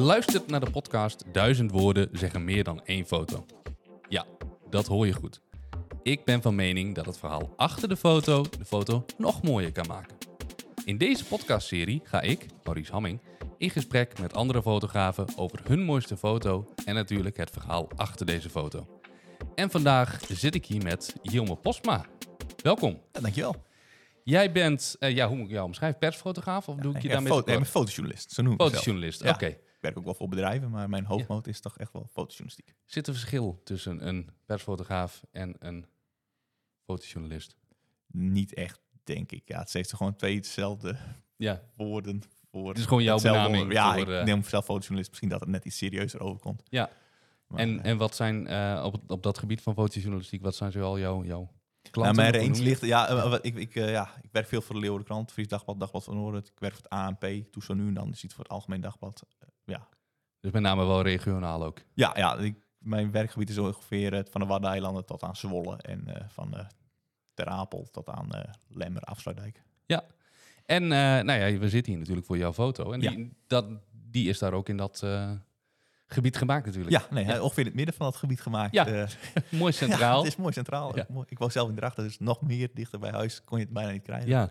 Je luistert naar de podcast Duizend woorden zeggen meer dan één foto. Ja, dat hoor je goed. Ik ben van mening dat het verhaal achter de foto de foto nog mooier kan maken. In deze podcastserie ga ik, Maurice Hamming, in gesprek met andere fotografen over hun mooiste foto en natuurlijk het verhaal achter deze foto. En vandaag zit ik hier met Jilme Posma. Welkom. Ja, dankjewel. Jij bent, eh, ja, hoe moet ik jou omschrijven? Persfotograaf? Of doe ik je Ja, daarmee? nee, ben fotojournalist, zo noem ik. Fotojournalist, oké. Werk ook wel voor bedrijven, maar mijn hoofdmoot is toch echt wel fotojournalistiek. Zit er verschil tussen een persfotograaf en een fotojournalist? Niet echt, denk ik. Ja, het heeft gewoon twee hetzelfde Ja, woorden voor het is gewoon jouw benaming. Ja, voor, ik eh, neem zelf fotojournalist. Misschien dat het net iets serieuzer overkomt. Ja. Maar, en, eh, en wat zijn eh, op, op dat gebied van fotojournalistiek, wat zijn zoal jouw, jouw klanten? nou, mijn range ligt... Ja, ik, ik, ja, ik werk veel voor de Leeuwardenkrant, Fries Dagblad, Dagblad van Noorden. Ik werk voor het ANP, toen zo nu en dan is iets voor het Algemeen Dagblad. Ja, het? Dus met name wel regionaal ook. ja, ja ik, mijn werkgebied is ongeveer eh, van de Waddeneilanden tot aan Zwolle. En eh, van eh Ter Apel tot aan eh Lemmer, Afsluitdijk. En eh, nou ja, we zitten hier natuurlijk voor jouw foto. En Ja. die, dat, die is daar ook in dat gebied gemaakt natuurlijk. Ja, nee, ongeveer in het midden van het gebied gemaakt. Ja, Mooi centraal. Ja, het is mooi centraal. Ja. Ik woon zelf in Drachten, dus nog meer dichter bij huis kon je het bijna niet krijgen. Ja,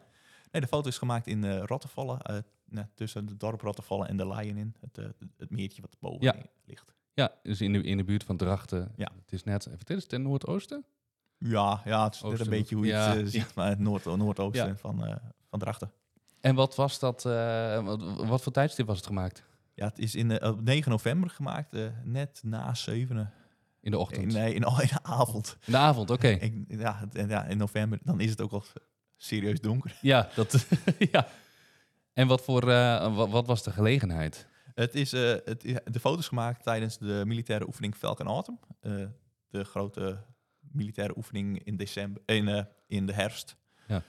Nee, de foto is gemaakt in Rottevallen, eh, nou, tussen het dorp Rottevallen en de Leien in. Het, eh, het meertje wat boven Ja. ligt. ja, dus in de, in de buurt van Drachten. Ja. Het is net, even, is ten noordoosten? Ja, ja het is net een beetje hoe je Ja. het eh, ziet, maar het noord, noordoosten Ja. van, van Drachten. En wat was dat, wat, wat voor tijdstip was het gemaakt? Ja, het is in, op 9 november gemaakt, net na zevenen. In de ochtend? Nee, in, in de avond. In de avond, oké. Ja, ja, in november, dan is het ook al serieus donker. Ja, dat, ja. En wat, voor, eh, wat, wat was de gelegenheid? Het is, eh, het, de foto's gemaakt tijdens de militaire oefening Falcon Autumn. Eh, de grote militaire oefening in, december, in, in de herfst. Ja.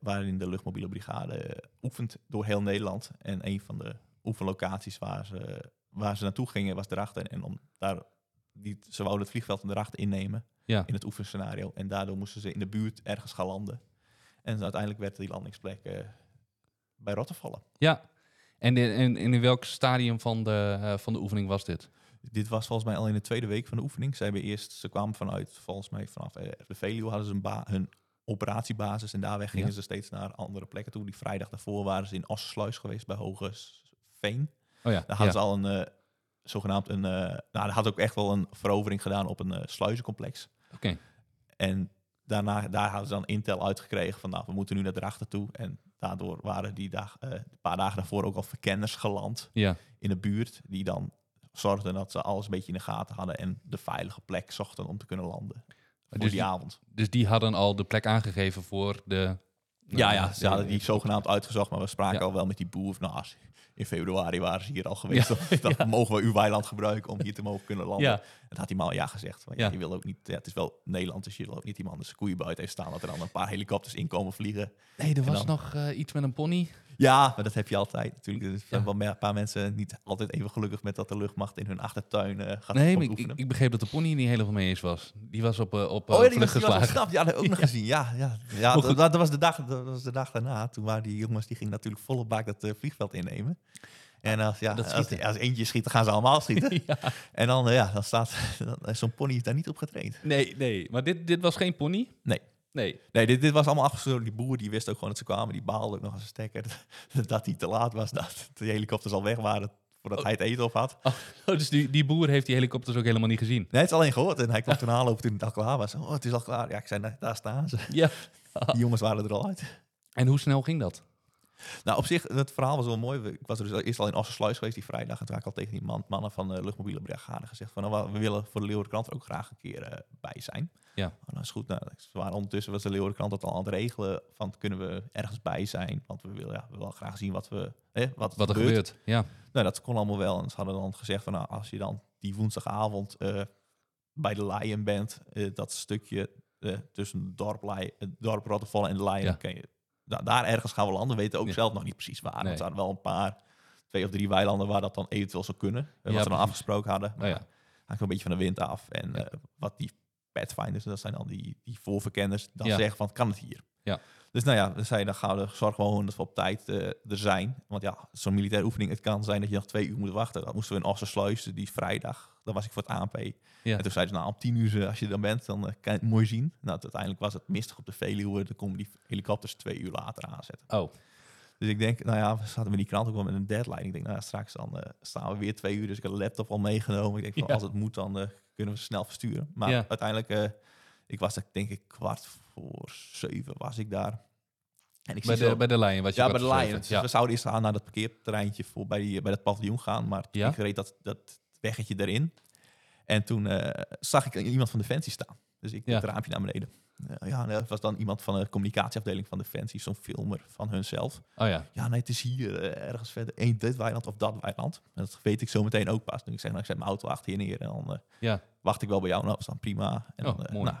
Waarin de luchtmobiele brigade oefent door heel Nederland. En een van de oefenlocaties waar ze, waar ze naartoe gingen was Drachten. En om daar, die, ze wouden het vliegveld in Drachten innemen Ja, in het oefenscenario. En daardoor moesten ze in de buurt ergens gaan landen. En uiteindelijk werd die landingsplek eh, bij Rottevallen. ja. En in, in, in welk stadium van de, eh, van de oefening was dit? Dit was volgens mij al in de tweede week van de oefening. Ze, hebben eerst, ze kwamen vanuit, volgens mij vanaf eh, de Veluwe hadden ze een ba- hun operatiebasis. En daar weg gingen Ja. ze steeds naar andere plekken toe. Die vrijdag daarvoor waren ze in Ossersluis geweest bij Hoge Veen. Oh ja, Daar hadden ja. ze al een, zogenaamd een, eh nou, daar had ook echt wel een verovering gedaan op een sluizencomplex. Oké. En daarna, daar hadden ze dan intel uitgekregen van, nou, we moeten nu naar Drachten toe. En daardoor waren die dag, eh, een paar dagen daarvoor ook al verkenners geland Ja, in de buurt, die dan zorgden dat ze alles een beetje in de gaten hadden en de veilige plek zochten om te kunnen landen. Voor Dus die, die- avond. dus die hadden al de plek aangegeven voor de... Ja, ja, de- ze hadden die zogenaamd uitgezocht, maar we spraken Ja. al wel met die boer. Nou, als- in februari waren ze hier al geweest. Of, dan mogen we uw weiland gebruiken om hier te mogen kunnen landen. Dat had hij maar al ja gezegd. Want ja, je wil ook niet, ja, het is wel Nederland, dus je wil ook niet iemand zijn koeien buiten heeft staan. Dat er dan een paar helikopters inkomen vliegen. nee, er was dan- nog eh, iets met een pony. Ja, maar dat heb je altijd natuurlijk. Er zijn Ja. wel een paar mensen niet altijd even gelukkig met dat de luchtmacht in hun achtertuin eh, gaat Nee, maar ik, ik, begreep dat de pony niet helemaal mee eens was. Die was op, eh, op Oh, ja, die was, die was. Ja, dat heb ik ook nog gezien. Ja, ja. ja dat, was de dag, dat was de dag daarna. Toen waren die jongens, die gingen natuurlijk volle bak dat vliegveld innemen. En als, ja, als, eentje schiet, dan gaan ze allemaal schieten. Ja. En dan, eh, ja, dan staat zo'n pony is daar niet op getraind. Nee, nee, maar dit, dit was geen pony? Nee. Nee. Nee, dit, dit was allemaal afgesloten. Die boer die wist ook gewoon dat ze kwamen. Die baalde ook nog als een stekker dat hij te laat was. Dat de helikopters al weg waren voordat Oh. hij het eten op had. Oh, dus die, die boer heeft die helikopters ook helemaal niet gezien? Nee, het is alleen gehoord. En hij kwam toen aanlopen toen het al klaar was. Oh, het is al klaar. Ja, ik zei, daar staan ze. Ja. Die jongens waren er al uit. En hoe snel ging dat? Nou, op zich, het verhaal was wel mooi. Ik was er dus eerst al in Ossersluis geweest die vrijdag. En toen had ik al tegen die man, mannen van de luchtmobiele brigade gezegd van... Nou, we willen voor de Leeuwardenkrant er ook graag een keer eh, bij zijn. Ja. Oh, nou is goed. Nou, ze waren ondertussen was de Leeuwardenkrant dat al aan het regelen van kunnen we ergens bij zijn. Want we willen, ja, we willen graag zien wat, we, hè, wat, Wat er gebeurt? Ja. Nou, dat kon allemaal wel. En ze hadden dan gezegd van nou, als je dan die woensdagavond eh, bij de Lion bent, eh, dat stukje eh, tussen het dorp, dorp Rottervallen en de Lion, Ja. kan je, da- daar ergens gaan we landen. We weten ook Ja. zelf nog niet precies waar. Nee. Er hadden wel een paar, twee of drie weilanden waar dat dan eventueel zou kunnen. eh, wat we dan precies. afgesproken hadden. Maar ja. ja. hangt een beetje van de wind af. En eh, wat die pathfinders, dat zijn dan die, die voorverkenners, dan zeggen van kan het hier. Ja. Dus nou ja, we zeiden dan gaan we zorgen gewoon dat we op tijd eh, er zijn. Want ja, zo'n militaire oefening, het kan zijn dat je nog twee uur moet wachten. Dan moesten we in Ossersluis, die vrijdag, dan was ik voor het ANP. Ja. En toen zeiden ze, nou, om tien uur, eh, als je er dan bent, dan eh, kan je het mooi zien. Nou, uiteindelijk was het mistig op de Veluwe. Dan komen die helikopters twee uur later aanzetten. Oh, Dus ik denk, nou ja, we zaten met die krant ook wel met een deadline. Ik denk, nou ja, straks dan eh, staan we weer twee uur. Dus ik heb de laptop al meegenomen. Ik denk, van, Ja. als het moet, dan kunnen we ze snel versturen. Maar Ja. uiteindelijk, ik was er denk ik kwart voor zeven was ik daar. En ik bij zie de, zo- bij de Lion was je ja, bij de voor Lions. zeven. We zouden eerst gaan naar dat parkeerterreintje voor bij, die, bij dat paviljoen gaan. Maar Ja? ik reed dat, dat weggetje erin. En toen eh, zag ik iemand van Defensie staan. Dus ik Ja. het raampje naar beneden. Eh, ja, dat was dan iemand van de communicatieafdeling van Defensie. Zo'n filmer van hunzelf. Oh ja, Ja, nee, het is hier eh, ergens verder. Eén dit weiland of dat weiland. En dat weet ik zo meteen ook pas. Nu ik zeg, nou, ik zet mijn auto achter je neer. En dan ja. wacht ik wel bij jou. Nou, dat is dan prima. En, Oh, dan, mooi. nou,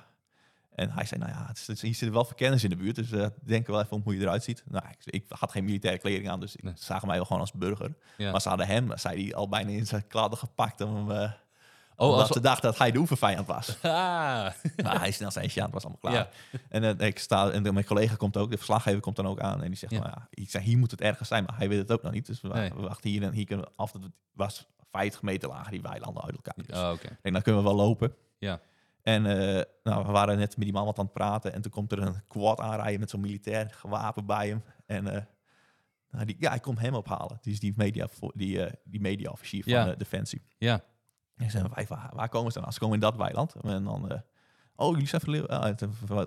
en hij zei, nou ja, het is, het is- hier zitten wel verkenners in de buurt. Dus eh denk wel even om hoe je eruit ziet. Nou, ik, ik had geen militaire kleding aan. Dus Nee. ze zagen mij wel gewoon als burger. Ja. Maar ze hadden hem, zei hij, al bijna in zijn kladden gepakt. Om, eh Oh, omdat als- ze dachten dat hij de oefenvijand was. Ah. maar hij snel zijn aan, het was allemaal klaar. Ja. En eh, ik sta, en mijn collega komt ook, de verslaggever komt dan ook aan. En die zegt, Ja. nou ja, ik zei, hier moet het ergens zijn. Maar hij weet het ook nog niet. Dus we, Nee. we wachten hier en hier kunnen we af. Het was 50 meter lager, die weilanden uit elkaar. Dus Oh, ik denk, dan kunnen we wel lopen. Ja. En eh, nou, we waren net met die man wat aan het praten. En toen komt er een quad aanrijden met zo'n militair gewapen bij hem. En eh, nou, die, ja, ik kom hem ophalen. Is die media, die, eh die mediaofficier van Ja. eh, Defensie. Ja. En zei, wij, waar, waar komen ze dan? Ze komen in dat weiland. En dan, oh, jullie zijn verleeuw. Uh,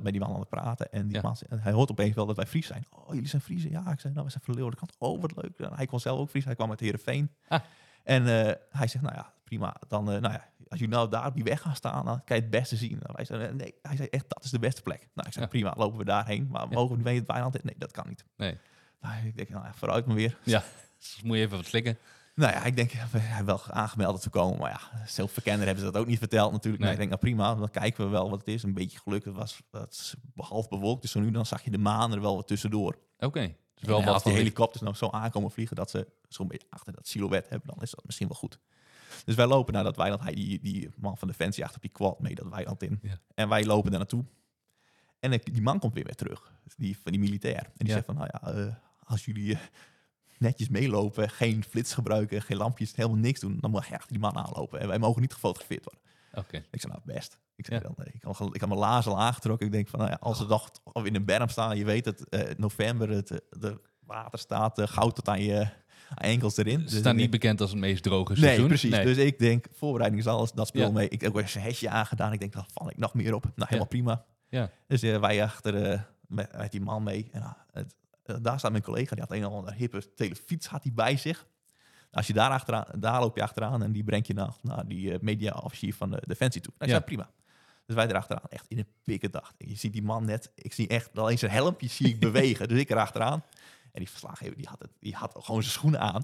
met die man aan het praten. En die Ja. man, hij hoort opeens wel dat wij Fries zijn. Oh, jullie zijn Friesen? Ja, ik zei, nou, we zijn kant. Oh, wat leuk. En hij kon zelf ook Fries. Hij kwam uit Heerenveen. Ah. En hij zegt, nou ja, prima. Dan, eh, nou ja, als jullie nou daar op die weg gaan staan, dan kan je het beste zien. Nou, wij zeiden, nee, hij zei echt, dat is de beste plek. Nou, ik zei, Ja. prima, lopen we daarheen. Maar mogen we niet mee het weiland? in? Nee, dat kan niet. Nee. Nou, ik denk, nou ja, vooruit maar weer. Ja. Dus moet je even wat slikken. Nou ja, ik denk, we hebben wel aangemeld dat we komen. Maar ja, zelf verkenner hebben ze dat ook niet verteld natuurlijk. Nee. Ik denk, nou prima, dan kijken we wel wat het is. Een beetje geluk, het was dat is half bewolkt. Dus zo nu dan zag je de maan er wel wat tussendoor. Oké. Dus Wel wat als die helikopters nou zo aankomen vliegen dat ze zo'n beetje achter dat silhouet hebben, dan is dat misschien wel goed. Dus wij lopen naar dat weiland. Hij, die, die man van Defensie achter op die quad mee dat weiland in. Ja. En wij lopen daar naartoe. En die man komt weer weer terug. Die, van die militair. En die Ja. zegt van, nou ja, eh, als jullie eh, netjes meelopen, geen flits gebruiken, geen lampjes, helemaal niks doen, dan mag je achter die man aanlopen. En wij mogen niet gefotografeerd worden. Oké. Ik zei, nou best. Ik, zei, Ja. dan, eh, ik, had, ik had mijn lazen al aangetrokken. Ik denk van, nou ja, als ze of in een berm staan, je weet het, november, het de water staat eh, goud tot aan je enkels erin. Ze Dus staan niet denk- bekend als het meest droge Nee, seizoen. precies. Nee. Dus ik denk, voorbereiding is alles, dat speel Ja. mee. Ik heb ook eens een hesje aangedaan. Ik denk, dan val ik nog meer op. Nou, helemaal prima. Ja. Dus eh, wij achter eh, met, met die man mee. En, nou, het, eh, daar staat mijn collega, die had een of andere hippe telefiets had hij bij zich. Als je daar achteraan, daar loop je achteraan en die brengt je naar, naar die media-officier van de Defensie toe. Nou, Ja. zei, prima. Dus wij erachteraan, echt in een pikke dag. Je ziet die man net, ik zie echt alleen zijn helmpje zie ik bewegen. Dus ik erachteraan. En die verslaggever, die had, het, die had gewoon zijn schoenen aan.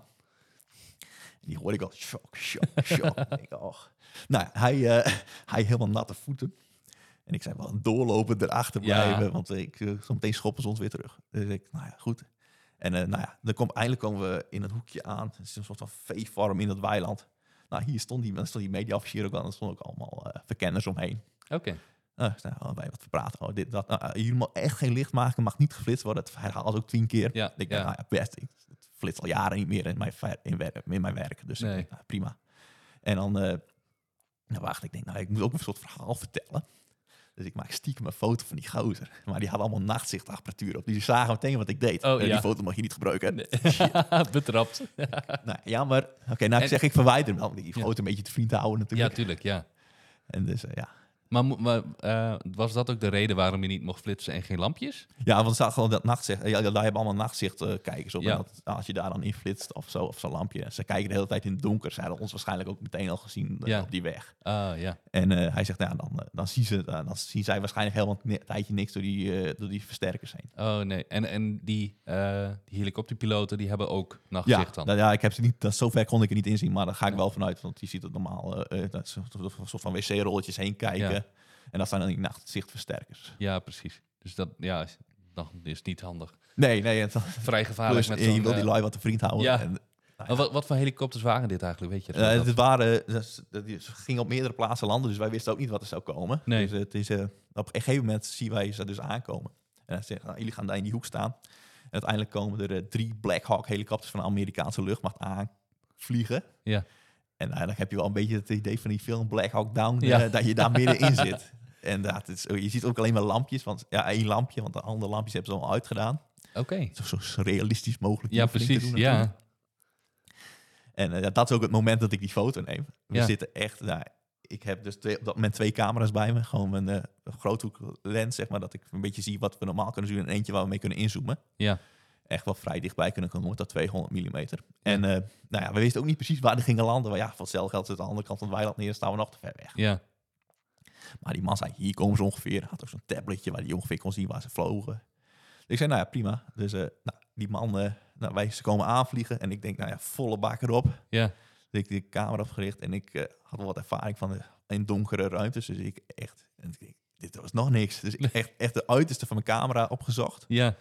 En die hoorde ik al, shock, shock, shock. Ik oh. Nou, hij, eh, hij helemaal natte voeten. En ik zei wel, doorlopen erachter Ja. blijven, want ik, uh, zometeen schoppen ze ons weer terug. Dus ik, nou ja, goed. En eh, nou ja, dan komt, eindelijk komen we in een hoekje aan. Het is een soort van V-vorm in dat weiland. Nou, hier stond die, stond die mediaofficier ook aan. Er stonden ook allemaal eh, verkenners omheen. Oké. Uh, nou, wij wat verpraten. Oh, dit, dat. Nou, jullie mag echt geen licht maken, mag niet geflitst worden. Het herhaalt ook tien keer. Ja, ik ja. denk, nou ja, best. Ik het flits al jaren niet meer in mijn, in, in mijn werk. Dus Nee. nou, prima. En dan, eh nou, wacht, ik denk, nou, ik moet ook een soort verhaal vertellen. Dus ik maak stiekem een foto van die gozer. Maar die had allemaal nachtzichtapparatuur op. Die zagen meteen wat ik deed. Oh, Eh, ja. Die foto mag je niet gebruiken. Betrapt. Nou, jammer. Oké, nou En- zeg ik verwijder hem Die Ja. foto een beetje te vriend houden Ja, natuurlijk. tuurlijk, ja. en dus, eh, ja. Maar, maar eh, was dat ook de reden waarom je niet mocht flitsen en geen lampjes? Ja, want er staat gewoon dat nachtzicht. Ja, daar hebben allemaal nachtzicht eh, kijkers op. Ja. En dat, als je daar dan in flitst of zo, of zo'n lampje. Ze kijken de hele tijd in het donker. Ze hadden ons waarschijnlijk ook meteen al gezien eh, Ja. op die weg. Ah, ja. En hij zegt, ja, dan, dan, zien ze, dan zien zij waarschijnlijk helemaal een tijdje niks door die, door die versterkers heen. Oh, nee. En, en die, die helikopterpiloten, die hebben ook Ja, nachtzicht dan? nou ja, ik heb ze niet, dat, zover kon ik er niet inzien, maar daar ga ik wel vanuit. Want je ziet het normaal, dat soort van wc-rolletjes heen kijken. En dat zijn dan die nachtzichtversterkers. Ja, precies. Dus dat ja, is, dan is niet handig. Nee, nee, het, Vrij gevaarlijk plus, met je wil die eh, lui wat te vriend houden. ja. En, maar wat, wat voor helikopters waren dit eigenlijk, weet je? Eh, dat? het waren, dat is- gingen op meerdere plaatsen landen, dus wij wisten ook niet wat er zou komen. Nee. Dus het is, eh, op een gegeven moment zien wij ze dus aankomen. En hij zegt, nou, jullie gaan daar in die hoek staan. En uiteindelijk komen er eh, drie Black Hawk helikopters van de Amerikaanse luchtmacht aanvliegen. Ja. En uh, dan heb je wel een beetje het idee van die film Black Hawk Down, Ja. eh, dat je daar middenin zit. En dat is, je ziet ook alleen maar lampjes, want ja, één lampje, want de andere lampjes hebben ze al uitgedaan. Oké. Zo, zo realistisch mogelijk. Ja, precies. doen. Ja. En eh, dat is ook het moment dat ik die foto neem. We Ja. zitten echt, nou, ik heb dus twee, op dat moment twee camera's bij me. Gewoon mijn eh groothoek lens, zeg maar, dat ik een beetje zie wat we normaal kunnen zien. En eentje waar we mee kunnen inzoomen. Ja. Echt wel vrij dichtbij kunnen komen dat 200 mm. En eh, nou ja, we wisten ook niet precies waar die gingen landen. Maar ja, van hetzelfde geld zit aan de andere kant van het weiland neer, staan we nog te ver weg. Ja. Maar die man zei, hier komen ze ongeveer. Had ook zo'n tabletje waar hij ongeveer kon zien waar ze vlogen. Dus ik zei, nou ja, prima. Dus eh, nou, die man, eh, nou, wij, ze komen aanvliegen. En ik denk, nou ja, volle bak erop. Ja. Dus ik die camera opgericht en ik had wel wat ervaring van de, in donkere ruimtes. Dus ik echt, en ik denk, dit was nog niks. Dus ik echt, echt de uiterste van mijn camera opgezocht Ja.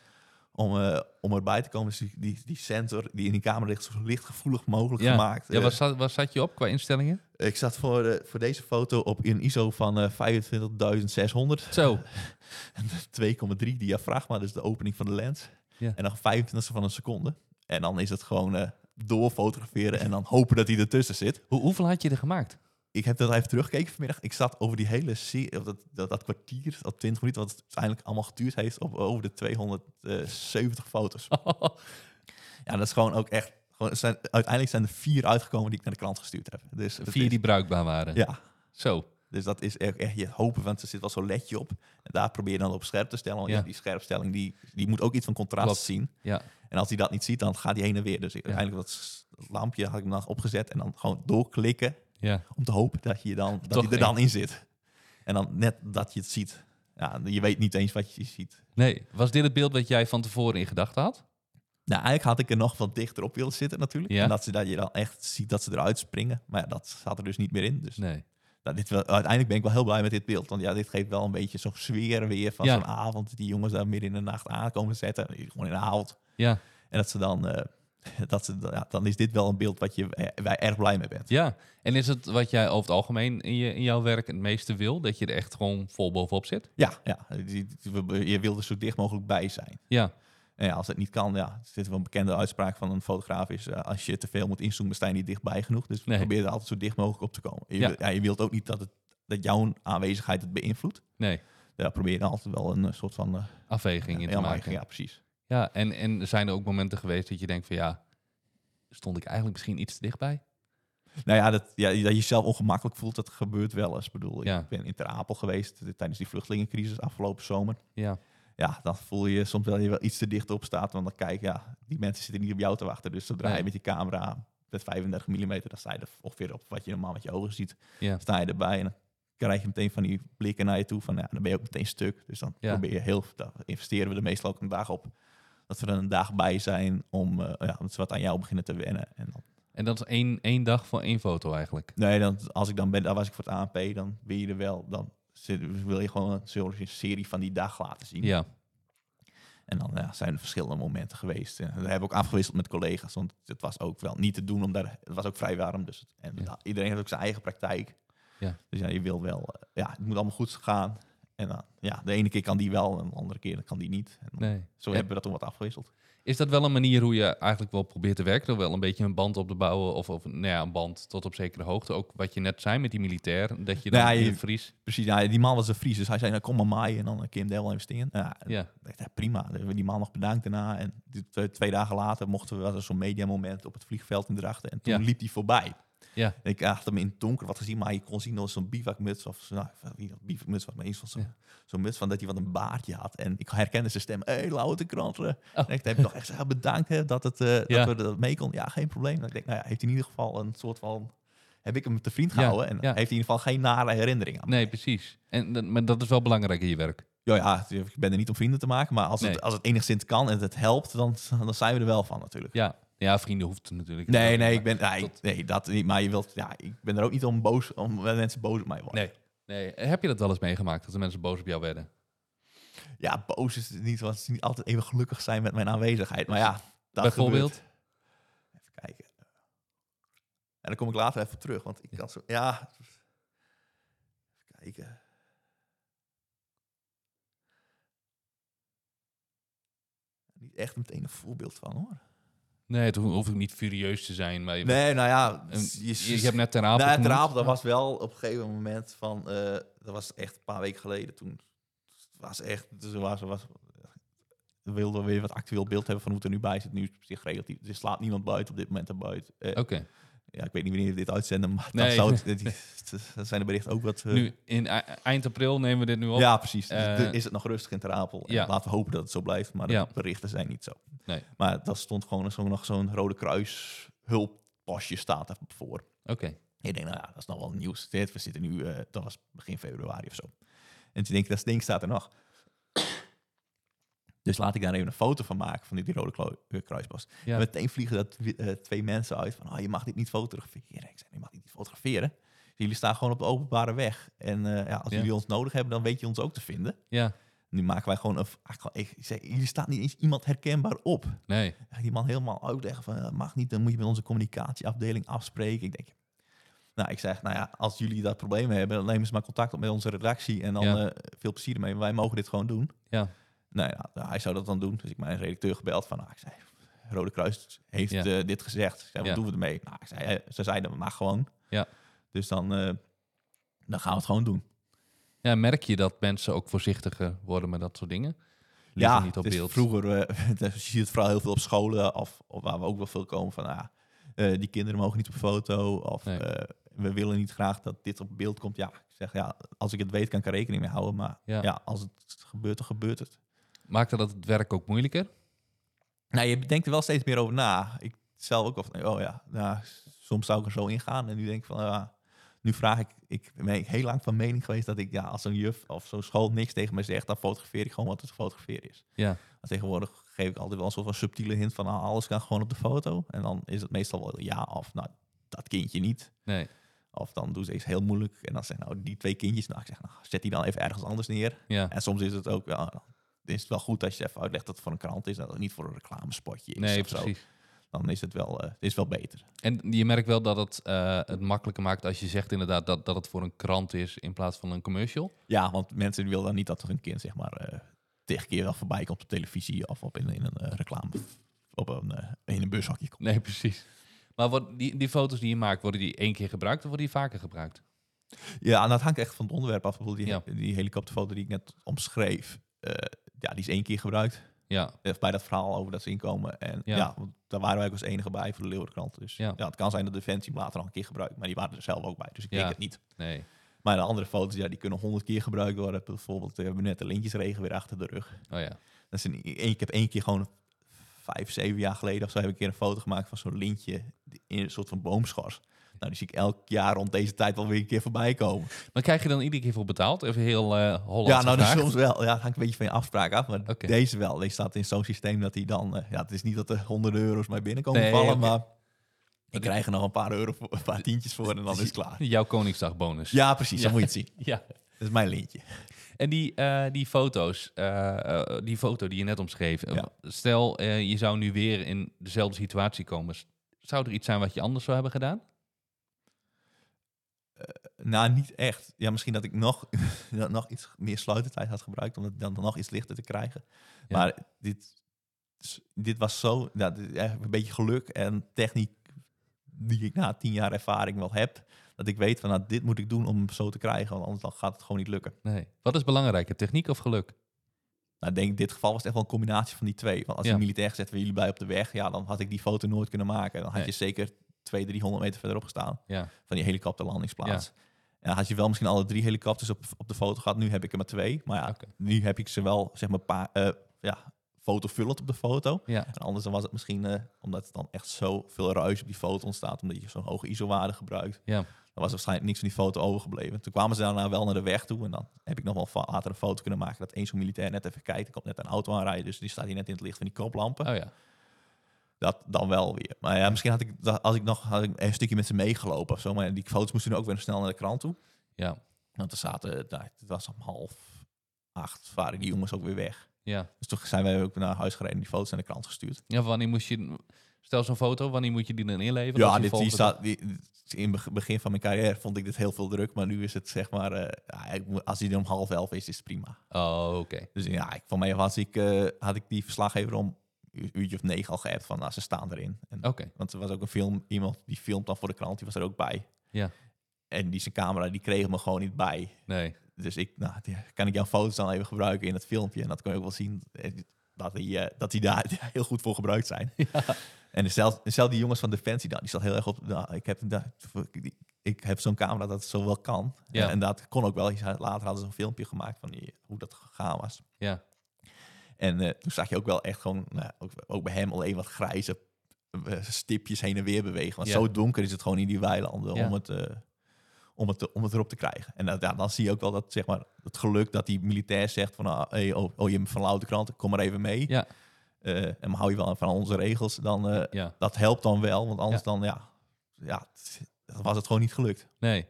Om, eh, om erbij te komen. Dus die, die, die sensor die in die camera ligt, zo lichtgevoelig mogelijk Ja. gemaakt. Ja, Eh, waar zat, waar zat je op qua instellingen? ik zat voor, voor deze foto op een ISO van eh 25.600. Zo. En de 2,3 diafragma, dus de opening van de lens. Ja. En dan 25 van een seconde. En dan is het gewoon eh doorfotograferen en dan hopen dat hij ertussen zit. Hoe, hoeveel had je er gemaakt? Ik heb dat even teruggekeken vanmiddag. Ik zat over die hele serie, dat, dat, dat kwartier, dat 20 minuten, wat het uiteindelijk allemaal geduurd heeft, op over de 270 foto's. Ja, dat is gewoon ook echt. Gewoon, zijn, uiteindelijk zijn er vier uitgekomen die ik naar de klant gestuurd heb. Dus Vier is- die bruikbaar waren. Ja, Zo. dus dat is echt, echt je hopen, want er zit wel zo'n ledje op. En daar probeer je dan op scherp te stellen. Want Ja. die scherpstelling die, die moet ook iets van contrast Klopt. zien. Ja. En als hij dat niet ziet, dan gaat hij heen en weer. Dus Ja. uiteindelijk dat lampje had ik hem dan opgezet en dan gewoon doorklikken Ja. om te hopen dat, je dan, dat hij er dan in zit. En dan net dat je het ziet. Ja, je weet niet eens wat je ziet. Nee. Was dit het beeld wat jij van tevoren in gedachten had? Nou, eigenlijk had ik er nog wat dichter op willen zitten natuurlijk. Ja. En dat, ze, dat je dan echt ziet dat ze eruit springen. Maar ja, dat zat er dus niet meer in. Dus Nee. nou, dit wel, uiteindelijk ben ik wel heel blij met dit beeld. Want ja, dit geeft wel een beetje zo'n sfeer weer van Ja. zo'n avond. Die jongens daar midden in de nacht aankomen zetten. Gewoon in de avond. Ja. En dat ze dan... eh, dat ja, dan is dit wel een beeld wat je, eh, je erg blij mee bent. Ja. En is het wat jij over het algemeen in, je, in jouw werk het meeste wil? Dat je er echt gewoon vol bovenop zit? Ja, ja. Je- wil er zo dicht mogelijk bij zijn. Ja. En ja, als het niet kan, ja, er zit wel een bekende uitspraak van een fotograaf is, eh, als je te veel moet inzoomen, sta je niet dichtbij genoeg. Dus Nee. probeer er altijd zo dicht mogelijk op te komen. Je, Ja. wil- ja, je wilt ook niet dat, het, dat jouw aanwezigheid het beïnvloedt. Nee. Daar probeer je altijd wel een eh, soort van... Afweging in te maken. Ja, precies. Ja, en, en zijn er ook momenten geweest dat je denkt van ja, stond ik eigenlijk misschien iets te dichtbij? Nou ja, dat, ja, dat je jezelf ongemakkelijk voelt, dat gebeurt wel eens. Ik bedoel, Ja. ik ben in Ter Apel geweest tijdens die vluchtelingencrisis afgelopen zomer. Ja. Ja, dan voel je soms wel je wel iets te dicht op staat. Want dan kijk, ja, die mensen zitten niet op jou te wachten. Dus zodra Nee. je met je camera met 35 mm, dan sta je er ongeveer op wat je normaal met je ogen ziet. Ja. sta je erbij en dan krijg je meteen van die blikken naar je toe van ja, dan ben je ook meteen stuk. Dus dan Ja. probeer je heel, daar investeren we er meestal ook een dag op. Dat we er een dag bij zijn om, eh, ja, dat ze wat aan jou beginnen te wennen. En dan, En dat is één, één dag voor één foto eigenlijk. nee, dan, als ik dan ben, daar was ik voor het ANP, dan wil je er wel, dan zit- wil je gewoon een, serie van die dag laten zien. Ja. En dan ja, zijn er verschillende momenten geweest. En we hebben ook afgewisseld met collega's, want het was ook wel niet te doen, omdat het was ook vrij warm. Dus en Ja. iedereen heeft ook zijn eigen praktijk. Ja. Dus ja, je wil wel, eh, ja, het moet allemaal goed gaan. En dan, ja, de ene keer kan die wel, en de andere keer kan die niet. En Nee. Zo En hebben we dat toen wat afgewisseld. Is dat wel een manier hoe je eigenlijk wel probeert te werken? Door wel een beetje een band op te bouwen of, of nou ja, een band tot op zekere hoogte. Ook wat je net zei met die militair, dat je dan Ja, in je- Fries... Precies, ja, die man was een Fries, dus hij zei, nou, kom maar maaien en dan een keer hem wel investeren. Ja, Ja. Dacht, ja, prima. We die man nog bedankt daarna. En die twee, twee dagen later mochten we, was er zo'n mediamoment op het vliegveld in Drachten. En toen Ja. liep hij voorbij. Ja. En ik had hem in het donker wat gezien, maar je kon zien dat zo'n bivakmuts of zo- nou, dat bivakmuts was, maar eens van zo'n Ja. muts van dat hij wat een baardje had. En ik herkende zijn stem. Hé, hey, louter kranten. Oh. En ik heb nog echt gezegd, bedankt hè, dat, het, eh, Ja. dat we dat mee konden. Ja, geen probleem. Dan ik denk, nou ja, heeft hij in ieder geval een soort van... Heb ik hem te vriend Ja, gehouden en ja. heeft hij in ieder geval geen nare herinnering aan. Nee, precies. En, dat- maar dat is wel belangrijk in je werk. Ja, ja, ik ben er niet om vrienden te maken, maar als, Nee. het, als het enigszins kan en het helpt, dan, dan zijn we er wel van natuurlijk. Ja, ja vrienden hoeft het natuurlijk Nee, niet. nee, ik ben, nee, Tot- nee, dat niet. Maar je wilt, ja, ik ben er ook niet om boos, om mensen boos op mij worden. Nee. nee. Heb je dat wel eens meegemaakt, dat de mensen boos op jou werden? Ja, boos is het niet, want ze niet altijd even gelukkig zijn met mijn aanwezigheid. Maar ja, dat Bijvoorbeeld? gebeurt. Even kijken. En dan kom ik later even terug, want ik kan zo, ja. Even kijken. niet echt meteen een voorbeeld van hoor. Nee, toen hoef ik niet furieus te zijn. Maar je, Nee, nou ja, je, je, hebt net Ter Apel nou. Apel, dat was wel op een gegeven moment van, eh, dat was echt een paar weken geleden. Toen was echt, dus was, was, we wilden weer wat actueel beeld hebben van hoe het er nu bij zit. Nu is het zich relatief. Er slaat niemand buiten op dit moment erbuiten. Eh Oké. Ja, ik weet niet wanneer we dit uitzenden, maar Nee. dan, zou het, die- dan zijn de berichten ook wat... eh, Nu, in eind april nemen we dit nu op. ja, precies. Dus Eh, is het nog rustig in Ter Apel. Ja. Laten we hopen dat het zo blijft, maar de Ja. berichten zijn niet zo. Nee. Maar dat stond gewoon zo, nog zo'n Rode Kruis hulppasje staat er voor. Oké. Ik denk, nou ja, dat is nog wel nieuws. Dit, We zitten nu, eh, dat was begin februari of zo. En toen denk ik, dat ding staat er nog. Dus laat ik daar even een foto van maken, van die, die rode eh, kruispas. Ja. En meteen vliegen dat eh, twee mensen uit van, oh, je mag dit niet fotograferen. Ik zei, je mag dit niet fotograferen. Jullie staan gewoon op de openbare weg. En eh, ja, als Ja. jullie ons nodig hebben, dan weet je ons ook te vinden. Ja. Nu maken wij gewoon een... gewoon- Ik jullie staan niet eens iemand herkenbaar op. Nee. Die man helemaal uitleggen van, mag niet, dan moet je met onze communicatieafdeling afspreken. Ik denk, nou, ik zeg, nou ja, als jullie dat probleem hebben, dan nemen ze maar contact op met onze redactie en dan Ja. veel plezier ermee. Wij mogen dit gewoon doen. Ja. Nou ja, nou, hij zou dat dan doen. Dus ik mijn redacteur gebeld van, nou, ik zei, Rode Kruis heeft Ja. eh, dit gezegd. Ik zei, wat doen we ermee? Nou, ik zei, eh, ze zeiden, maar gewoon. Ja. Dus dan, eh, dan gaan we het gewoon doen. Ja, merk je dat mensen ook voorzichtiger worden met dat soort dingen? Liever ja, niet op het is beeld. vroeger, eh, je ziet het vooral heel veel op scholen, of, of waar we ook wel veel komen van, ah, die kinderen mogen niet op foto, of Nee. we willen niet graag dat dit op beeld komt. Ja, ik zeg, ja, als ik het weet, kan ik er rekening mee houden, maar Ja. ja, als het gebeurt, dan gebeurt het. Maakte dat het werk ook moeilijker? Nou, je denkt er wel steeds meer over na. Ik zelf ook, of, oh ja, nou, soms zou ik er zo ingaan en nu denk ik van, ja, nu vraag ik, ik ben heel lang van mening geweest dat ik, ja, als een juf of zo'n school niks tegen mij zegt, dan fotografeer ik gewoon wat het gefotografeerd is. Ja. Maar tegenwoordig geef ik altijd wel een soort van subtiele hint van ah, alles kan gewoon op de foto. En dan is het meestal wel ja of nou, dat kindje niet. Nee. Of dan doen ze iets heel moeilijk. En dan zeggen nou, die twee kindjes, nou, ik zeg, nou, zet die dan even ergens anders neer. Ja. En soms is het ook, dan is het wel goed als je even uitlegt dat het voor een krant is. Dat het niet voor een reclamespotje is Nee, zo. precies. Dan is het wel, eh, is wel beter. En je merkt wel dat het eh, het makkelijker maakt als je zegt inderdaad dat, dat het voor een krant is in plaats van een commercial. Ja, want mensen willen dan niet dat hun kind, zeg maar, eh tegen keer wel voorbij komt op televisie of op in, in een reclame, op een, in een bushokje komt. Nee, precies. Maar wordt die, die foto's die je maakt, worden die één keer gebruikt of worden die vaker gebruikt? Ja, en dat hangt echt van het onderwerp af. Bijvoorbeeld die, Ja. die helikopterfoto die ik net omschreef, ja, die is één keer gebruikt. Ja, bij dat verhaal over dat ze inkomen. En Ja. ja, want daar waren wij ook als enige bij voor de Leeuwenkrant. Dus Ja. ja. het kan zijn dat Defensie hem later nog een keer gebruikt. Maar die waren er zelf ook bij, dus ik denk het niet. nee. Maar de andere foto's, ja, die kunnen honderd keer gebruikt worden. Bijvoorbeeld, we hebben net de lintjesregen weer achter de rug. Oh ja. Dat is een, ik heb één keer gewoon vijf, zeven jaar geleden of zo heb ik een keer een foto gemaakt van zo'n lintje in een soort van boomschors. Nou, die zie ik elk jaar rond deze tijd wel weer een keer voorbij komen. Maar krijg je dan iedere keer voor betaald? Even heel Holland. Ja, nou, dus soms wel. Ja, het hangt een beetje van je afspraak af. Maar deze wel. Deze staat in zo'n systeem dat hij dan... eh, ja, het is niet dat er honderden euro's mij binnenkomen Nee, vallen, maar... Ik krijg er nog een paar euro, voor, een paar tientjes voor en dan is het klaar. Jouw Koningsdagbonus. Ja, precies. Ja. Zo moet je het zien. ja. Dat is mijn lintje. En die, eh, die foto's, eh, eh, die foto die je net omschreef. Ja. Stel, je zou nu weer in dezelfde situatie komen. Zou er iets zijn wat je anders zou hebben gedaan? Nou, niet echt. Ja, misschien dat ik nog, dat nog iets meer sluitertijd had gebruikt om het dan nog iets lichter te krijgen. Ja. Maar dit, dit was zo, ja, dit- een beetje geluk en techniek die ik na tien jaar ervaring wel heb. Dat ik weet van, nou, dit moet ik doen om hem zo te krijgen, want anders dan gaat het gewoon niet lukken. Nee. Wat is belangrijker, techniek of geluk? Nou, ik denk in dit geval was het echt wel een combinatie van die twee. Want als Ja. je militair gezet we jullie bij op de weg, ja, dan had ik die foto nooit kunnen maken. Dan had Nee. je zeker 200, 300 meter verderop gestaan Ja. van die helikopterlandingsplaats. En dan had je wel misschien alle drie helikopters op, op de foto gehad. Nu heb ik er maar twee. Maar ja, nu heb ik ze wel, zeg maar, pa, eh, ja, fotovullend op de foto. Ja. En anders dan was het misschien, eh, omdat het dan echt zoveel ruis op die foto ontstaat, omdat je zo'n hoge ISO-waarde gebruikt. Ja. Dan was er waarschijnlijk niks van die foto overgebleven. Toen kwamen ze daarna wel naar de weg toe. En dan heb ik nog wel later een foto kunnen maken dat één zo'n militair net even kijkt. Er komt net een auto aanrijden, dus die staat hier net in het licht van die koplampen. Oh ja. Dat dan wel weer. Maar ja, misschien had ik, als ik nog had ik een stukje met ze meegelopen of zo. Maar die foto's moesten ook weer snel naar de krant toe. Ja. Want er zaten, nou, het was om half acht, waren die jongens ook weer weg. Ja. Dus toen zijn wij ook naar huis gereden en die foto's naar de krant gestuurd. Ja, wanneer moest je... Stel zo'n foto, wanneer moet je die dan inleveren? Ja, die dit, die staat, die, in het begin van mijn carrière vond ik dit heel veel druk. Maar nu is het zeg maar, eh, als hij er om half elf is, is het prima. Oh, oké. Dus ja, ik, van mij was ik, eh, had ik die verslaggever om uur- uurtje of negen al geappt van, nou, ze staan erin. Oké. Want er was ook een film, iemand die filmt dan voor de krant, die was er ook bij. Ja. En die zijn camera, die kreeg me gewoon niet bij. Nee. Dus ik, nou, die- kan ik jouw foto's dan even gebruiken in het filmpje? En dat kon je ook wel zien eh, dat die, eh, dat die daar heel goed voor gebruikt zijn. En zelfs, zelfs die jongens van Defensie, dan, die zat heel erg op. Nou, ik heb, die- ik heb zo'n camera dat het zo wel kan. Ja. En dat kon ook wel. Later hadden ze een filmpje gemaakt van die, hoe dat gegaan was. Ja. En eh, toen zag je ook wel echt gewoon, nou, ook, ook bij hem alleen wat grijze stipjes heen en weer bewegen. Want Ja. zo donker is het gewoon in die weilanden Ja. om, het, eh, om, het, te- om het erop te krijgen. En dat- ja, dan zie je ook wel dat, zeg maar, het geluk dat die militair zegt van, ah, hey, oh, oh, je bent van Louter Krant, kom maar even mee. Ja. Eh, en hou je wel van onze regels, dan eh, Ja. dat helpt dan wel. Want anders Ja. dan, ja, ja, dan was het gewoon niet gelukt. Nee.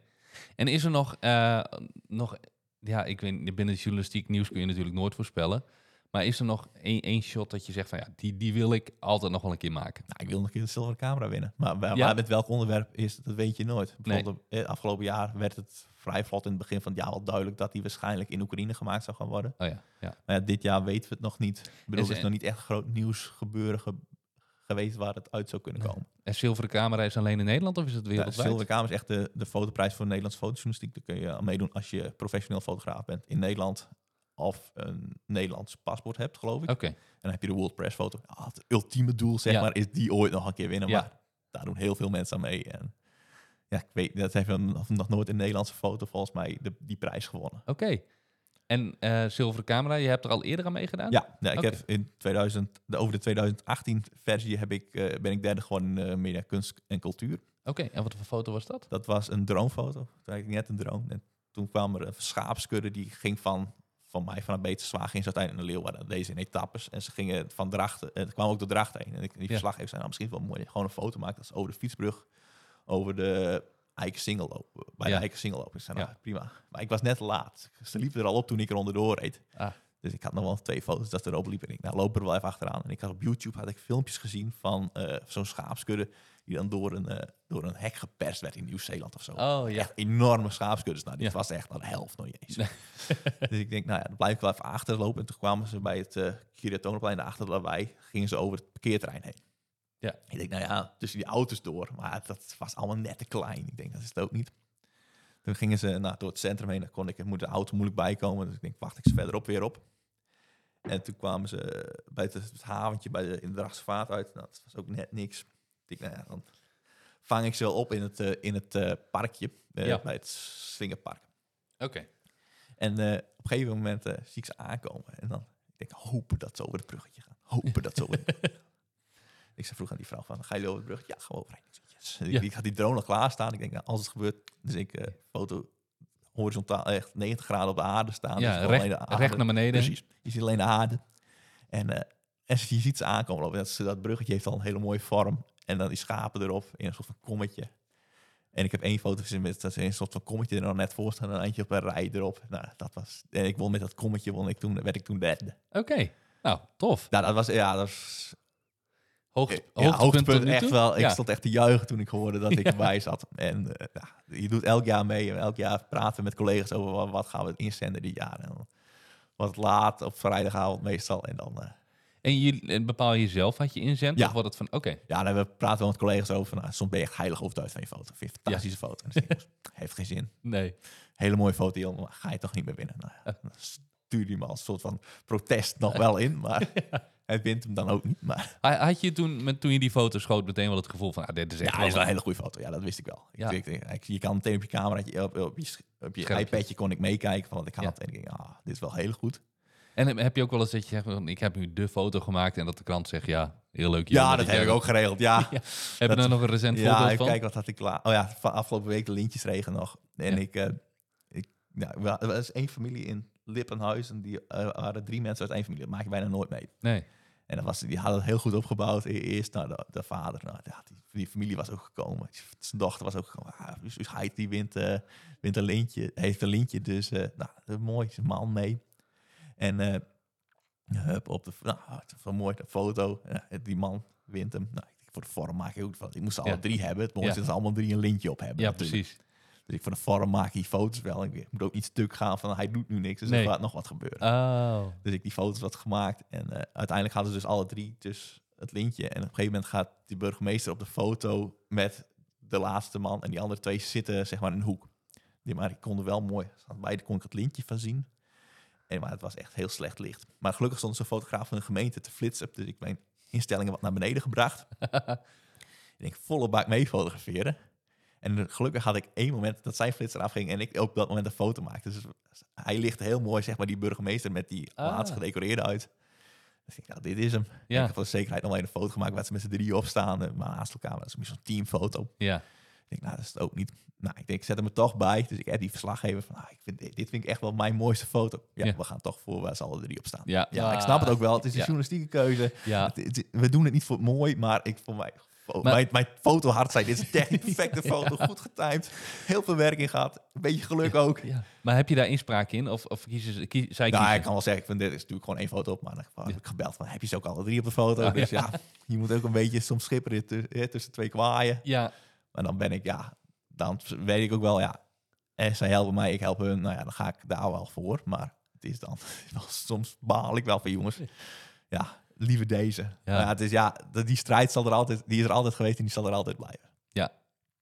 En is er nog, eh, nog ja, ik weet niet, binnen de journalistiek nieuws kun je natuurlijk nooit voorspellen. Maar is er nog één, één shot dat je zegt van ja, die, die wil ik altijd nog wel een keer maken? Nou, ik wil nog een keer de zilveren camera winnen. Maar, waar- Ja. waar met welk onderwerp is, dat weet je nooit. Bijvoorbeeld, eh, afgelopen jaar werd het vrij vlot in het begin van het jaar wel duidelijk dat die waarschijnlijk in Oekraïne gemaakt zou gaan worden. Oh ja, ja. Maar ja, dit jaar weten we het nog niet. Ik bedoel, er is nog niet echt groot nieuws gebeuren ge- geweest waar het uit zou kunnen Nee. komen. En zilveren camera is alleen in Nederland of is het wereldwijd? zilveren camera is echt de, de fotoprijs voor Nederlandse fotojournalistiek. Daar kun je aan meedoen als je professioneel fotograaf bent in Nederland. Of een Nederlands paspoort hebt, geloof ik. Oké, En dan heb je de World Press foto. Ah, het ultieme doel, zeg Ja. maar, is die ooit nog een keer winnen. Ja. Maar daar doen heel veel mensen aan mee. En ja, ik weet, dat heeft nog, nog nooit een Nederlandse foto volgens mij de, die prijs gewonnen. oké. En eh, zilveren camera, je hebt er al eerder aan meegedaan? Ja, ja ik heb in 2000, de, over de 2018 versie heb ik, eh, ben ik derde geworden in eh, media, kunst en cultuur. Oké, en wat voor foto was dat? Dat was een dronefoto. Toen had ik net een drone. En toen kwam er een schaapskudde die ging van, van mij vanuit Beterswaag ging ze uiteindelijk naar Leeuwarden. Deze in etappes. En ze gingen van Drachten. En het kwam ook door Drachten heen. En ik, die Ja. verslaggever zei, nou, misschien wel mooi. Gewoon een foto maken. Dat is over de fietsbrug. Over de Eikensingel lopen. Bij de Eikensingel lopen. Ik zei, nou, Ja. prima. Maar ik was net laat. Ze liepen er al op toen ik er onderdoor reed. Ah. Dus ik had nog wel twee foto's dat erop liepen. En ik nou, loop er wel even achteraan. En ik had op YouTube had ik filmpjes gezien van eh, zo'n schaapskudde die dan door een, eh, door een hek geperst werd in Nieuw-Zeeland of zo. Oh ja. Echt enorme schaapskuddes. Nou, dit Ja. was echt aan de helft nog niet eens. dus ik denk, nou ja, dan blijf ik wel even achterlopen. En toen kwamen ze bij het uh, achter de lawaai, gingen ze over het parkeerterrein heen. Ja. Ik denk, nou ja, tussen die auto's door. Maar dat was allemaal net te klein. Ik denk, dat is het ook niet. Toen gingen ze nou, door het centrum heen. Dan kon ik, moet de auto moeilijk bijkomen. Dus ik denk, wacht ik ze verderop weer op. En toen kwamen ze bij het, het haventje bij de, in de Drachtse Vaart uit. Nou, dat was ook net niks. Ik nou ja, dan vang ik ze wel op in het, eh, in het eh, parkje. eh, Ja. Bij het Slingerpark. Oké. En op een gegeven moment zie ik ze aankomen. En dan denk ik, hopen dat ze over het bruggetje gaan. Hopen dat ze over het bruggetje gaan. Ik zei vroeg aan die vrouw van, ga je over het bruggetje? Ja, gewoon overheen. Ik zei, Yes. Ja. Ik, ik had die drone al klaarstaan. Ik denk, nou, als het gebeurt, dus ik foto horizontaal echt 90 graden op de aarde staan. Dus Ja, gewoon recht, recht naar beneden. Precies. Je ziet alleen de aarde. En, en je ziet ze aankomen lopen. Dat, dat bruggetje heeft al een hele mooie vorm. En dan die schapen erop in een soort van kommetje. En ik heb één foto gezien met dat ze in een soort van kommetje er dan net voor staan. En een eindje op een rij erop. Nou, dat was... En ik won met dat kommetje, won ik toen, werd ik toen derde. Oké. Nou, tof. Nou, dat was... Ja, dat was... Hoogte, Ja, hoogtepunt, echt wel. Ik Ja. stond echt te juichen toen ik hoorde dat ik Ja. erbij zat. En eh, ja, je doet elk jaar mee. En elk jaar praten we met collega's over wat, wat gaan we inzenden dit jaar. En wat laat op vrijdagavond meestal. En dan... eh, En je en bepaal je zelf wat je inzendt? Ja. Of wordt het van, oké, Ja, dan we praten wel met collega's over. Nou, soms ben je echt heilig overtuigd van je foto. Vind je een fantastische foto. En heeft geen zin. nee. Hele mooie foto, Jan, maar ga je toch niet meer winnen. Nou, ja, dan stuur je me als soort van protest nog wel in. Maar hij wint hem dan ook niet. Maar Ha- Had je toen, met, toen je die foto schoot, meteen wel het gevoel van, ah, dit is echt ja, wel is wel een- hele goede foto. Ja, dat wist ik wel. Ja. ik, ik- je kan meteen op je camera, op, op je, op je iPadje kon ik meekijken van wat ik Ja. had. En ik denk, ah, dit is wel heel goed. En heb- je ook wel eens dat je zegt, ik heb nu de foto gemaakt en dat de krant zegt, ja, heel leuk. Ja, dat heb ik ook geregeld. Ja, Ja. Heb je er nog een recent ja even van? kijken wat had ik klaar. Oh ja, van afgelopen week de lintjesregen nog. En Ja. ik, eh, ik ja, er was één familie in Lippenhuis. En die eh, waren drie mensen uit één familie. Dat maak je bijna nooit mee. Nee. En dat was, die hadden het heel goed opgebouwd. E- Eerst naar de, de vader. Nou, ja, die, die familie was ook gekomen. Zijn dochter was ook gekomen. Ah, dus, dus hij die wint, eh, wint een lintje. Heeft een lintje. Dus nou, mooi. Zijn man mee. En eh hup, op de nou, was een mooie foto. Die man wint hem. Nou, ik voor de vorm maak ik ook van. Ik moest ze alle drie hebben. Het mooiste is allemaal drie een lintje op hebben. Ja, natuurlijk. precies. Dus ik van de vorm maak ik die foto's wel. Ik moet ook niet stuk gaan van hij doet nu niks, dus Nee. er gaat nog wat gebeuren. Oh. Dus ik die foto's wat gemaakt. En eh, uiteindelijk hadden ze dus alle drie dus het lintje. En op een gegeven moment gaat die burgemeester op de foto met de laatste man. En die andere twee zitten zeg maar in een hoek. Die, maar die konden wel mooi. Aan beide kon ik het lintje van zien. En, maar het was echt heel slecht licht. Maar gelukkig stond zo'n fotograaf van de gemeente te flitsen. Dus ik mijn instellingen wat naar beneden gebracht. ik denk volle bak mee fotograferen. En gelukkig had ik één moment dat zijn flitser afging en ik ook op dat moment een foto maakte. Dus hij ligt heel mooi, zeg maar, die burgemeester met die Ah. laatst gedecoreerde uit. Dus ik dacht, nou, dit is hem. Ja. Ik heb voor de zekerheid nog een foto gemaakt waar ze met z'n drieën op staan. eh, Maar naast elkaar, dat is meer zo'n teamfoto. Ja. Ik denk, nou, dat is het ook niet. Nou, ik denk, ik zet hem er toch bij. Dus ik heb die verslaggever van, ah, ik vind, dit vind ik echt wel mijn mooiste foto. Ja, Ja. we gaan toch voor waar ze alle drie op staan. Ja. Ja, ik snap het ook wel. Het is een journalistieke keuze. Ja. Het- het- we doen het niet voor het mooi, maar ik voor mij. Maar- mijn, mijn fotohart zei, dit is een technisch perfecte foto, goed getimed, heel veel werk in gehad, een beetje geluk ook. ja. Maar heb je daar inspraak in? Of, of kiezen ze, kie- zij Nou, kiezen? ik kan wel zeggen, ik vind dit is natuurlijk gewoon één foto op, maar dan heb ik gebeld van, heb je ze ook alle drie op de foto? Oh, dus ja. je moet ook een beetje soms schipperen tu- tussen twee kwaaien. Ja. En dan ben ik, ja, dan weet ik ook wel, ja, en zij helpen mij, ik help hun, nou ja, dan ga ik daar wel voor. Maar het is dan, soms baal ik wel van jongens. Ja, liever deze. Ja. ja, het is, ja, die strijd zal er altijd, die is er altijd geweest en die zal er altijd blijven.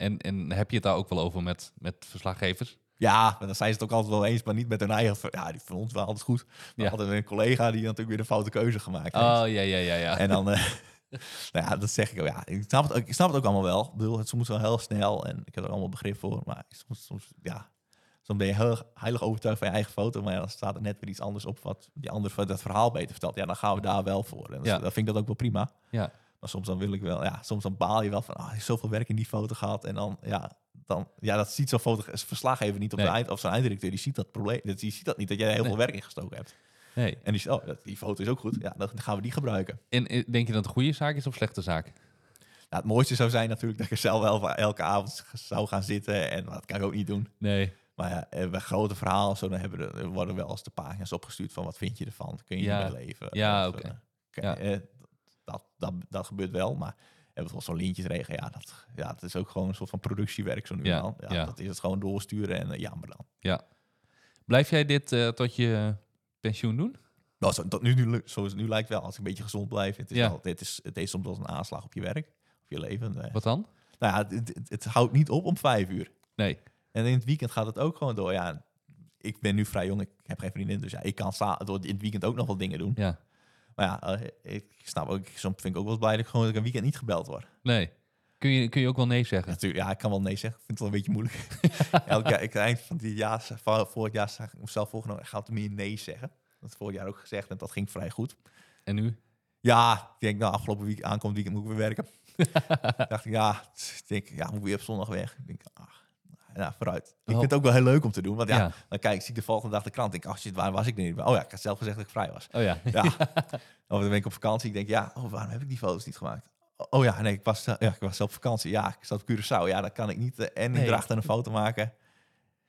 En, en heb je het daar ook wel over met, met verslaggevers? Ja, maar dan zijn ze het ook altijd wel eens, maar niet met hun eigen. Ja, die van ons wel altijd goed. Maar Ja. altijd een collega die natuurlijk weer een foute keuze gemaakt heeft. Oh, ja, ja, ja, ja. En dan, eh, nou ja, dat zeg ik ook. Ja, ik snap het, ook, ik snap het ook allemaal wel. Ik bedoel, het soms wel heel snel en ik heb er allemaal begrip voor. Maar soms, soms ja, soms ben je heel heilig overtuigd van je eigen foto. Maar ja, dan staat er net weer iets anders op wat die ander dat verhaal beter vertelt. Ja, dan gaan we daar wel voor. En dat, Ja. dan vind ik dat ook wel prima. Ja. Maar soms dan wil ik wel, ja, soms dan baal je wel van, ah, zoveel werk in die foto gehad. En dan, ja, dan, ja dat ziet zo'n foto, verslaggever niet op Nee. de eind, of zijn einddirecteur, die ziet dat probleem, dat- die ziet dat niet, dat jij heel Nee. veel werk in gestoken hebt. Nee. En die oh, die foto is ook goed, ja, dan gaan we die gebruiken. En eh, denk je dat het een goede zaak is of slechte zaak? Nou, het mooiste zou zijn natuurlijk dat ik er zelf wel elke avond zou gaan zitten. En dat kan ik ook niet doen. Nee. Maar ja, eh, bij grote verhalen zo, dan hebben er, er worden wel eens de pagina's opgestuurd van wat vind je ervan? Kun je Ja. hierbij leven? Ja, oké. eh, k- Ja. eh, dat, dat, dat gebeurt wel, maar hebben we zo'n lintjesregen, ja dat, ja, dat is ook gewoon een soort van productiewerk zo nu Ja. Ja, ja. Dat is het gewoon doorsturen en uh, jammer dan. Ja. Blijf jij dit tot je pensioen doen? Nou, zo, dat nu, nu, zoals het nu lijkt wel, als ik een beetje gezond blijf. Het is, Ja. wel, het is, het is soms wel een aanslag op je werk, op je leven. Wat dan? Nou ja, het, het, het houdt niet op om vijf uur. Nee. En in het weekend gaat het ook gewoon door. Ja, ik ben nu vrij jong, ik heb geen vriendin, dus ja, ik kan door in het weekend ook nog wel dingen doen. Ja. Maar ja, eh, ik snap ook, soms vind ik ook wel eens blij dat ik gewoon dat ik een weekend niet gebeld word. Nee. Kun je, kun je ook wel nee zeggen? Natuurlijk, ja, ik kan wel nee zeggen. Ik vind het wel een beetje moeilijk. Elk jaar, ik eind van die jaar, van vorig jaar zag ik mezelf voorgenomen, ik ga altijd meer nee zeggen. Dat vorig jaar ook gezegd en dat ging vrij goed. En nu? Ja, ik denk, nou, afgelopen week, aankomend weekend moet ik weer werken. dacht ik, ja, ik denk, ja, moet ik weer op zondag weg. Ik denk, ach, nou, vooruit. Ik vind het ook wel heel leuk om te doen, want ja, Ja. dan kijk, zie ik de volgende dag de krant. Ik denk, ach shit, waar was ik nu? Oh ja, ik had zelf gezegd dat ik vrij was. Oh ja. Ja. of dan ben ik op vakantie. Ik denk, ja, oh, waarom heb ik die foto's niet gemaakt? Oh ja, nee, ik was, ja, ik was op vakantie. Ja, ik zat op Curaçao. Ja, dan kan ik niet eh, en Nee. in drachten een foto maken.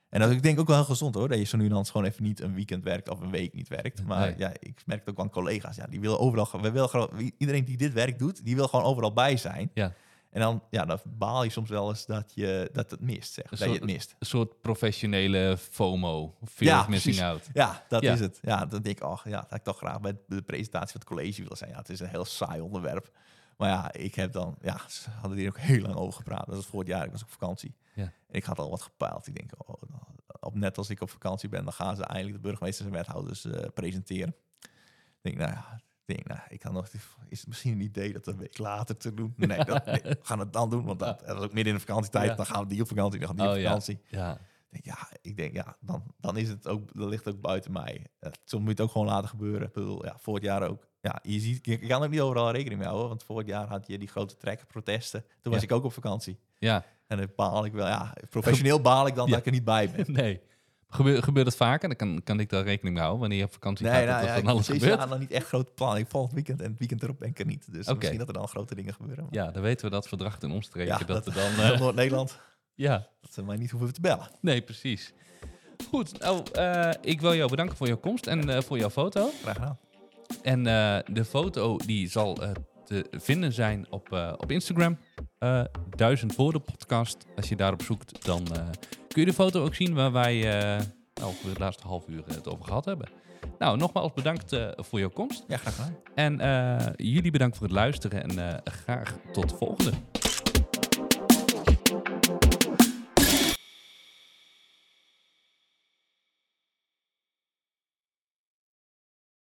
En dat is, ik denk ook wel heel gezond hoor, dat je zo nu en dan gewoon even niet een weekend werkt of een week niet werkt. Maar Nee. ja, ik merk het ook aan collega's. Ja, die willen overal, we willen gewoon, iedereen die dit werk doet, die wil gewoon overal bij zijn. Ja. En dan, ja, dan baal je soms wel eens dat je dat het mist, zeg. Een Dat je soort- het mist. Een soort professionele FOMO. Fear Ja, of missing precies. out. Ja, dat Ja. is het. Ja, dan denk ik, oh ja, dat ik toch graag bij de presentatie van het college willen zijn. Ja, het is een heel saai onderwerp. Maar ja, ik heb dan, ja, ze hadden hier ook heel lang over gepraat. Dat was vorig jaar, ik was op vakantie. Ja. Ik had al wat gepeild. Ik denk, oh, nou, op, net als ik op vakantie ben, dan gaan ze eindelijk de burgemeesters en wethouders eh, presenteren. Ik denk, nou ja, denk, nou, ik kan nog, is het misschien een idee dat een week later te doen? Nee, dat, nee, we gaan het dan doen, want dat, dat is ook midden in de vakantietijd. Ja. Dan gaan we die op vakantie, dan gaan we die Oh, op ja. vakantie. Ja. Ik denk, ja, ik denk, ja, dan, dan is het ook, dat ligt ook buiten mij. Uh, zo moet je het ook gewoon laten gebeuren. Ik bedoel, ja, vorig jaar ook. Ja, je ziet, je kan ook niet overal rekening mee houden, want vorig jaar had je die grote trekprotesten. Toen was Ja. ik ook op vakantie. Ja. En dan baal ik wel, ja, professioneel baal ik dan Ja. dat ik er niet bij ben. Nee. Gebeurt, gebeurt het vaker? Dan kan, kan ik daar rekening mee houden wanneer je op vakantie Nee, gaat. nou, dat ja, er ik van alles gebeurt. jaar nog niet echt grote plannen. Ik volgend weekend en het weekend erop ben ik er niet. Dus Oké. misschien dat er dan grote dingen gebeuren. Maar Ja, dan weten we dat verdrag ten omstreken. Ja, dat, dat- we dan... heel eh, Noord-Nederland, ja, dat ze mij niet hoeven te bellen. nee, precies. Goed, nou, eh, ik wil jou bedanken voor jouw komst en eh, voor jouw foto. Graag gedaan. En eh, de foto die zal eh, te vinden zijn op, eh, op Instagram. Duizend woorden podcast. Als je daarop zoekt, dan kun je de foto ook zien waar wij nou, het laatste half uur het over gehad hebben. Nou, nogmaals bedankt voor jouw komst. Ja, graag gedaan. En jullie bedankt voor het luisteren en graag tot de volgende.